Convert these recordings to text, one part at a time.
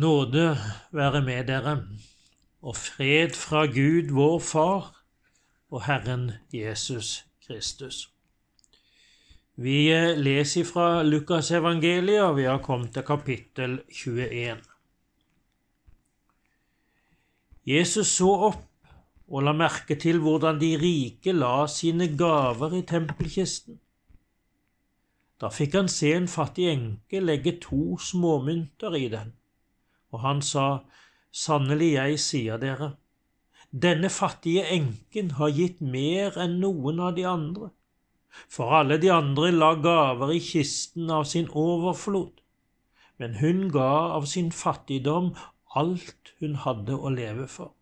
Nåde være med dere, og fred fra Gud vår Far og Herren Jesus Kristus. Vi leser fra Lukasevangeliet, og vi har kommet til kapittel 21. Jesus så opp og la merke til hvordan de rike la sine gaver i tempelkisten. Da fikk han se en fattig enke legge to småmynter i den og han sa, Sannelig, jeg sier dere, denne fattige enken har gitt mer enn noen av de andre, for alle de andre la gaver i kisten av sin overflod, men hun ga av sin fattigdom alt hun hadde å leve for.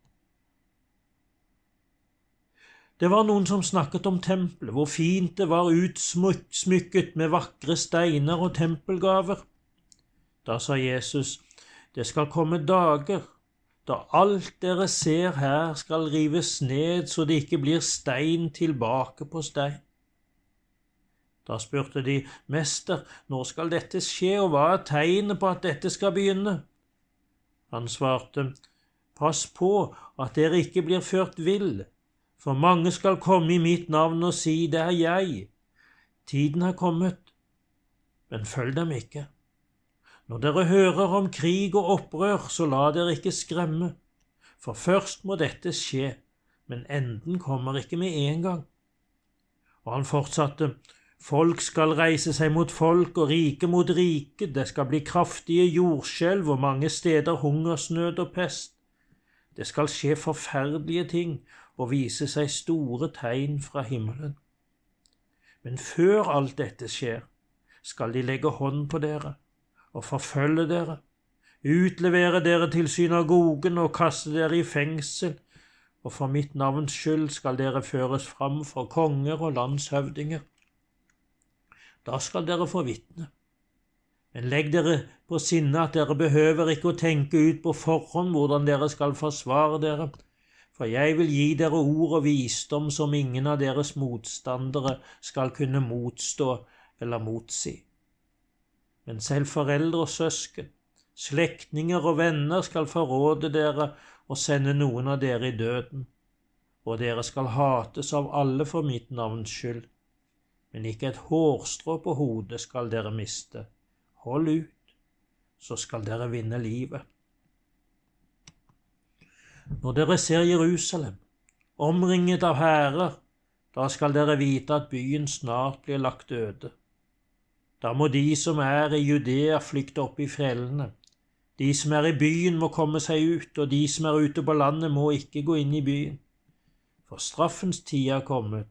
Det var noen som snakket om tempelet, hvor fint det var utsmykket med vakre steiner og tempelgaver. Da sa Jesus, det skal komme dager da alt dere ser her skal rives ned så det ikke blir stein tilbake på stein. Da spurte de, Mester, når skal dette skje, og hva er tegnet på at dette skal begynne? Han svarte, Pass på at dere ikke blir ført vill, for mange skal komme i mitt navn og si, Det er jeg. Tiden har kommet, men følg dem ikke. Når dere hører om krig og opprør, så la dere ikke skremme, for først må dette skje, men enden kommer ikke med en gang. Og han fortsatte, Folk skal reise seg mot folk og rike mot rike, det skal bli kraftige jordskjelv og mange steder hungersnød og pest. Det skal skje forferdelige ting og vise seg store tegn fra himmelen. Men før alt dette skjer, skal de legge hånd på dere og forfølge dere, utlevere dere til synagogen og kaste dere i fengsel, og for mitt navns skyld skal dere føres fram for konger og landshøvdinger. Da skal dere få vitne. Men legg dere på sinne at dere behøver ikke å tenke ut på forhånd hvordan dere skal forsvare dere, for jeg vil gi dere ord og visdom som ingen av deres motstandere skal kunne motstå eller motsi men selv foreldre og søsken, slektninger og venner skal forråde dere og sende noen av dere i døden, og dere skal hates av alle for mitt navns skyld, men ikke et hårstrå på hodet skal dere miste. Hold ut, så skal dere vinne livet. Når dere ser Jerusalem, omringet av hærer, da skal dere vite at byen snart blir lagt øde. Da må de som er i Judea, flykte opp i fjellene. De som er i byen, må komme seg ut, og de som er ute på landet, må ikke gå inn i byen. For straffens tid er kommet,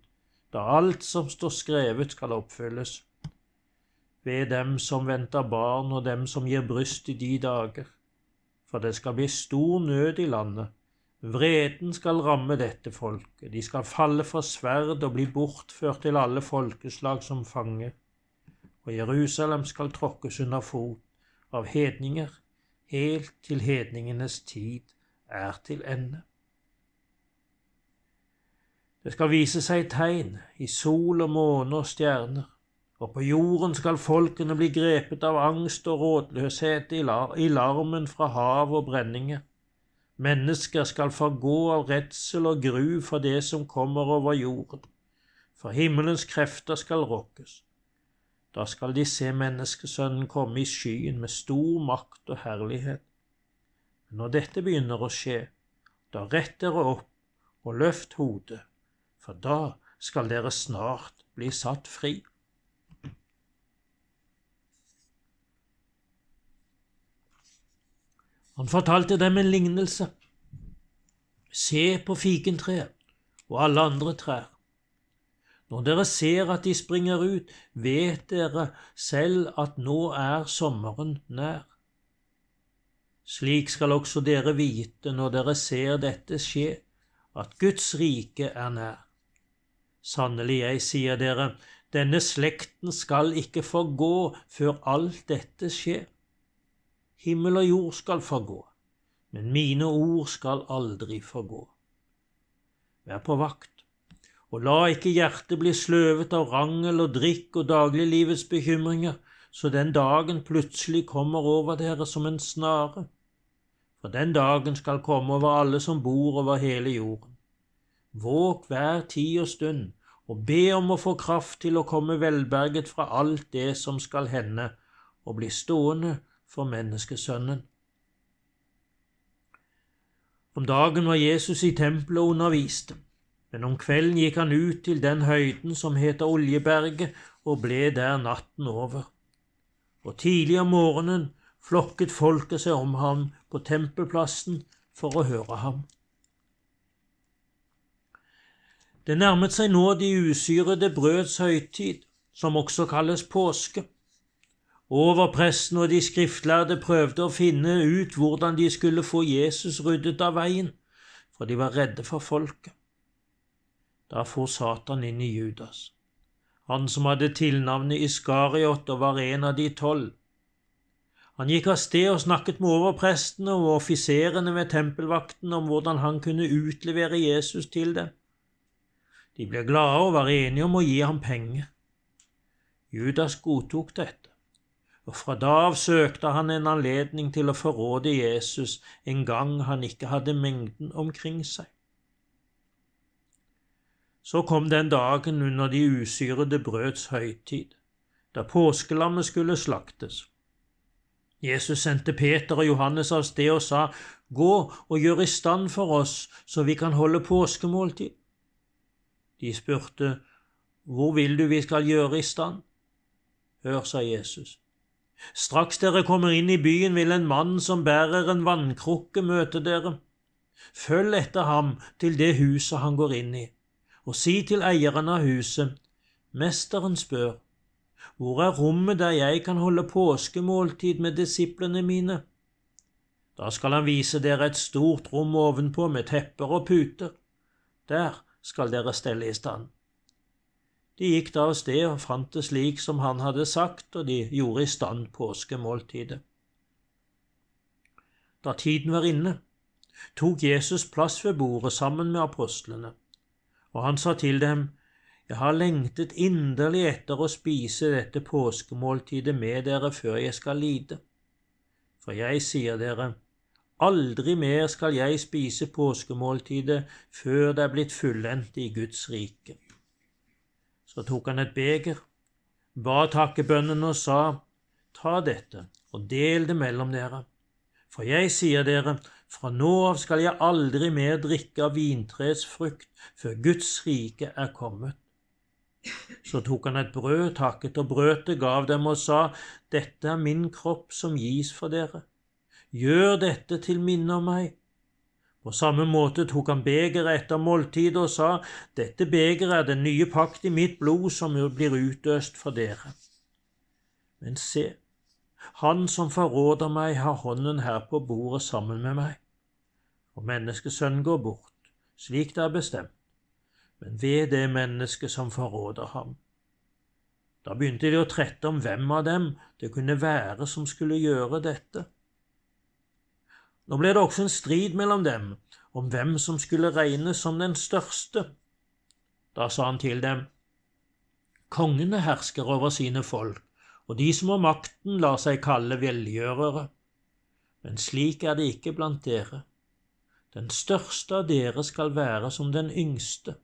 da alt som står skrevet, skal oppfylles. Ved dem som venter barn, og dem som gir bryst i de dager. For det skal bli stor nød i landet. Vreden skal ramme dette folket, de skal falle for sverd og bli bortført til alle folkeslag som fanger og Jerusalem skal tråkkes under fot av hedninger, helt til hedningenes tid er til ende. Det skal vise seg tegn i sol og måne og stjerner, og på jorden skal folkene bli grepet av angst og rådløshet i larmen fra hav og brenninger. Mennesker skal forgå av redsel og gru for det som kommer over jorden, for himmelens krefter skal rokkes. Da skal de se menneskesønnen komme i skyen med stor makt og herlighet. Men når dette begynner å skje, da rett dere opp og løft hodet, for da skal dere snart bli satt fri. Han fortalte dem en lignelse. Se på fikentreet og alle andre trær. Når dere ser at de springer ut, vet dere selv at nå er sommeren nær. Slik skal også dere vite når dere ser dette skje, at Guds rike er nær. Sannelig, jeg sier dere, denne slekten skal ikke forgå før alt dette skjer. Himmel og jord skal forgå, men mine ord skal aldri forgå. Vær på vakt og la ikke hjertet bli sløvet av rangel og drikk og dagliglivets bekymringer, så den dagen plutselig kommer over dere som en snare, for den dagen skal komme over alle som bor over hele jorden. Våg hver tid og stund, og be om å få kraft til å komme velberget fra alt det som skal hende, og bli stående for menneskesønnen. Om dagen var Jesus i tempelet og underviste, men om kvelden gikk han ut til den høyden som heter Oljeberget, og ble der natten over. Og tidlig om morgenen flokket folket seg om ham på tempelplassen for å høre ham. Det nærmet seg nå de usyrede brøds høytid, som også kalles påske. Overpresten og de skriftlærde prøvde å finne ut hvordan de skulle få Jesus ryddet av veien, for de var redde for folket. Da for Satan inn i Judas, han som hadde tilnavnet Iskariot og var en av de tolv. Han gikk av sted og snakket med overprestene og offiserene ved tempelvakten om hvordan han kunne utlevere Jesus til dem. De ble glade og var enige om å gi ham penger. Judas godtok dette, og fra da av søkte han en anledning til å forråde Jesus en gang han ikke hadde mengden omkring seg. Så kom den dagen under de usyrede brøds høytid, da påskelammet skulle slaktes. Jesus sendte Peter og Johannes av sted og sa, Gå og gjør i stand for oss, så vi kan holde påskemåltid. De spurte, Hvor vil du vi skal gjøre i stand? Hør, sa Jesus. Straks dere kommer inn i byen, vil en mann som bærer en vannkrukke, møte dere. Følg etter ham til det huset han går inn i, og si til eieren av huset, Mesteren spør, hvor er rommet der jeg kan holde påskemåltid med disiplene mine? Da skal han vise dere et stort rom ovenpå med tepper og puter. Der skal dere stelle i stand. De gikk da av sted og fant det slik som han hadde sagt, og de gjorde i stand påskemåltidet. Da tiden var inne, tok Jesus plass ved bordet sammen med apostlene, og han sa til dem, jeg har lengtet inderlig etter å spise dette påskemåltidet med dere før jeg skal lide. For jeg sier dere, aldri mer skal jeg spise påskemåltidet før det er blitt fullendt i Guds rike. Så tok han et beger, ba takkebønnen og sa, Ta dette og del det mellom dere. For jeg sier dere, fra nå av skal jeg aldri mer drikke av vintreets frukt før Guds rike er kommet. Så tok han et brød, takket og brøt det, gav dem og sa, Dette er min kropp som gis for dere. Gjør dette til minne om meg. På samme måte tok han begeret etter måltidet og sa, Dette begeret er den nye pakt i mitt blod som blir utøst for dere. Men se, han som forråder meg, har hånden her på bordet sammen med meg. Og menneskesønnen går bort, slik det er bestemt men ved det mennesket som forråder ham. Da begynte de å trette om hvem av dem det kunne være som skulle gjøre dette. Nå ble det også en strid mellom dem om hvem som skulle regnes som den største. Da sa han til dem, Kongene hersker over sine folk, og de som har makten, lar seg kalle velgjørere. Men slik er det ikke blant dere. Den største av dere skal være som den yngste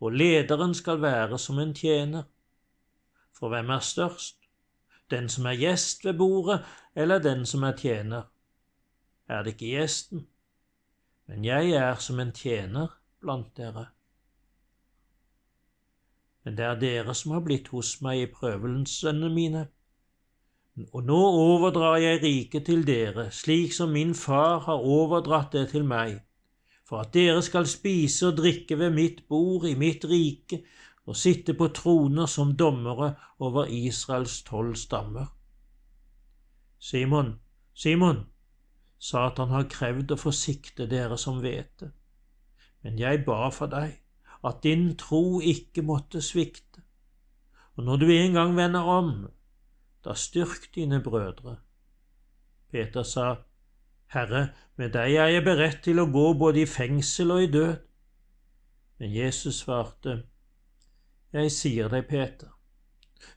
og lederen skal være som en tjener. For hvem er størst, den som er gjest ved bordet, eller den som er tjener? Er det ikke gjesten? Men jeg er som en tjener blant dere. Men det er dere som har blitt hos meg i prøvelsene mine. Og nå overdrar jeg riket til dere, slik som min far har overdratt det til meg for at dere skal spise og drikke ved mitt bord i mitt rike og sitte på troner som dommere over Israels tolv stammer. Simon, Simon, Satan har krevd å forsikte dere som vet det, men jeg ba for deg at din tro ikke måtte svikte, og når du en gang vender om, da styrk dine brødre. Peter sa, Herre, med deg er jeg beredt til å gå både i fengsel og i død. Men Jesus svarte, Jeg sier deg, Peter,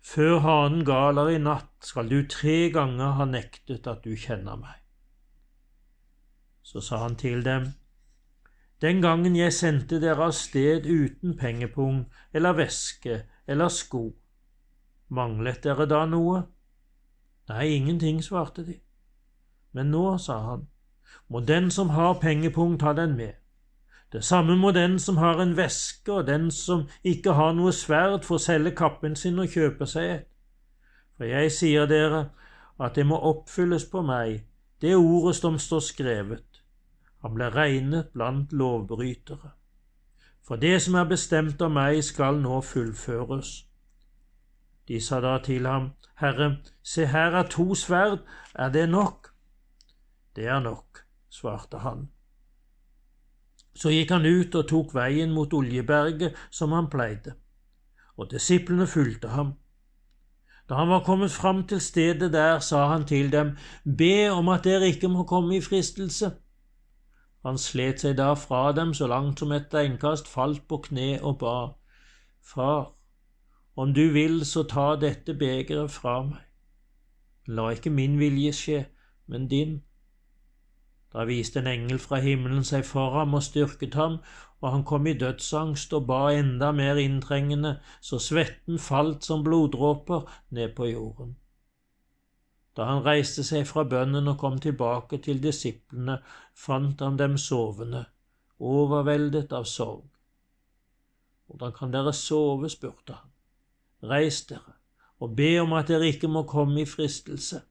før hanen galer i natt skal du tre ganger ha nektet at du kjenner meg. Så sa han til dem, Den gangen jeg sendte dere av sted uten pengepung eller veske eller sko, manglet dere da noe? Nei, ingenting, svarte de. Men nå, sa han, må den som har pengepung, ta den med. Det samme må den som har en veske, og den som ikke har noe sverd, få selge kappen sin og kjøpe seg et. For jeg sier dere at det må oppfylles på meg, det ordet som står skrevet. Han ble regnet blant lovbrytere. For det som er bestemt av meg, skal nå fullføres. De sa da til ham, Herre, se her er to sverd, er det nok? Det er nok, svarte han. Så gikk han ut og tok veien mot Oljeberget som han pleide, og disiplene fulgte ham. Da han var kommet fram til stedet der, sa han til dem, Be om at dere ikke må komme i fristelse. Han slet seg da fra dem så langt som et steinkast, falt på kne og ba, Far, om du vil, så ta dette begeret fra meg. La ikke min vilje skje, men din. Da viste en engel fra himmelen seg for ham og styrket ham, og han kom i dødsangst og ba enda mer inntrengende, så svetten falt som bloddråper ned på jorden. Da han reiste seg fra bønnen og kom tilbake til disiplene, fant han dem sovende, overveldet av sorg. Hvordan kan dere sove? spurte han. Reis dere og be om at dere ikke må komme i fristelse.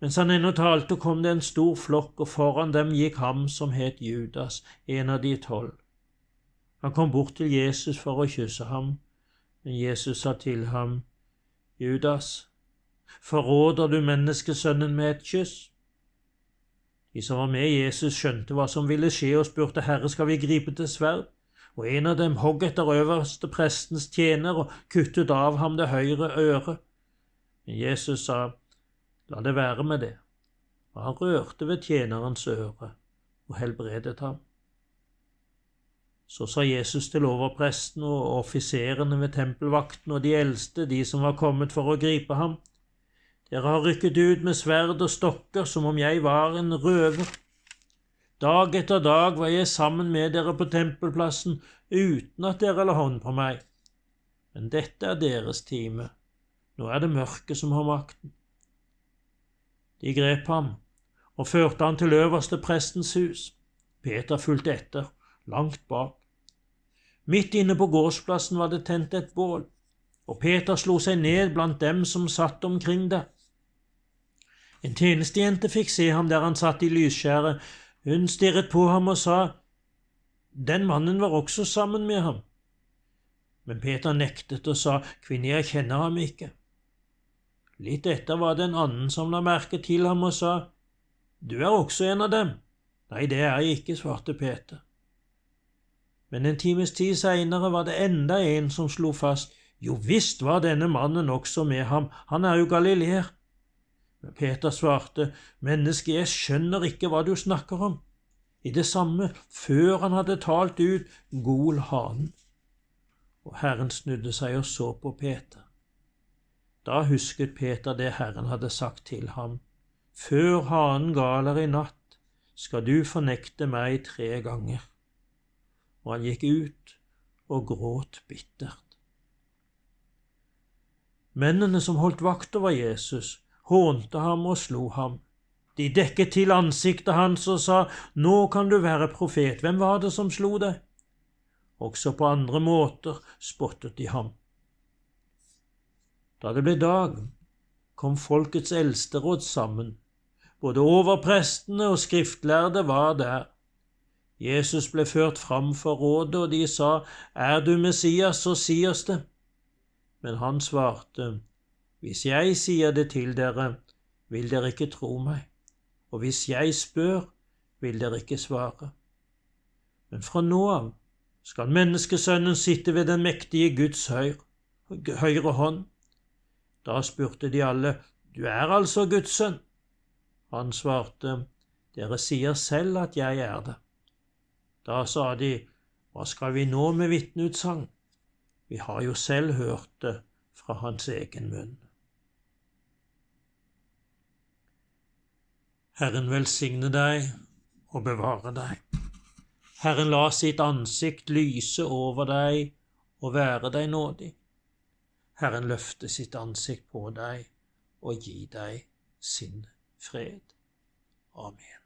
Mens han ennå talte, kom det en stor flokk, og foran dem gikk ham som het Judas, en av de tolv. Han kom bort til Jesus for å kysse ham, men Jesus sa til ham, Judas, forråder du menneskesønnen med et kyss? De som var med Jesus, skjønte hva som ville skje, og spurte, Herre, skal vi gripe til sverd? Og en av dem hogg etter øverste prestens tjener og kuttet av ham det høyre øret. Men Jesus sa, La det være med det. Og han rørte ved tjenerens øre og helbredet ham. Så sa Jesus til overpresten og offiserene ved tempelvakten og de eldste, de som var kommet for å gripe ham, dere har rykket ut med sverd og stokker som om jeg var en røver. Dag etter dag var jeg sammen med dere på tempelplassen uten at dere la hånd på meg. Men dette er deres time. Nå er det mørket som har makten. De grep ham og førte han til øverste prestens hus. Peter fulgte etter, langt bak. Midt inne på gårdsplassen var det tent et bål, og Peter slo seg ned blant dem som satt omkring det. En tjenestejente fikk se ham der han satt i lysskjæret. Hun stirret på ham og sa, Den mannen var også sammen med ham. Men Peter nektet og sa, Kvinne, jeg kjenner ham ikke. Litt etter var det en annen som la merke til ham og sa, Du er også en av dem. Nei, det er jeg ikke, svarte Peter. Men en times tid seinere var det enda en som slo fast, jo visst var denne mannen også med ham, han er jo galileer. Peter svarte, Menneske, jeg skjønner ikke hva du snakker om. I det samme, før han hadde talt ut, gol hanen. Og Herren snudde seg og så på Peter. Da husket Peter det Herren hadde sagt til ham. Før hanen galer i natt, skal du fornekte meg tre ganger. Og han gikk ut og gråt bittert. Mennene som holdt vakt over Jesus, hånte ham og slo ham. De dekket til ansiktet hans og sa, Nå kan du være profet, hvem var det som slo deg? Også på andre måter spottet de ham. Da det ble dag, kom folkets eldsteråd sammen. Både overprestene og skriftlærde var der. Jesus ble ført fram for rådet, og de sa, Er du Messias, så si oss det. Men han svarte, Hvis jeg sier det til dere, vil dere ikke tro meg, og hvis jeg spør, vil dere ikke svare. Men fra nå av skal menneskesønnen sitte ved den mektige Guds høyre, høyre hånd. Da spurte de alle, Du er altså Guds sønn? Han svarte, Dere sier selv at jeg er det. Da sa de, Hva skal vi nå med vitneutsagn? Vi har jo selv hørt det fra hans egen munn. Herren velsigne deg og bevare deg. Herren la sitt ansikt lyse over deg og være deg nådig. Herren løfte sitt ansikt på deg og gi deg sin fred. Amen.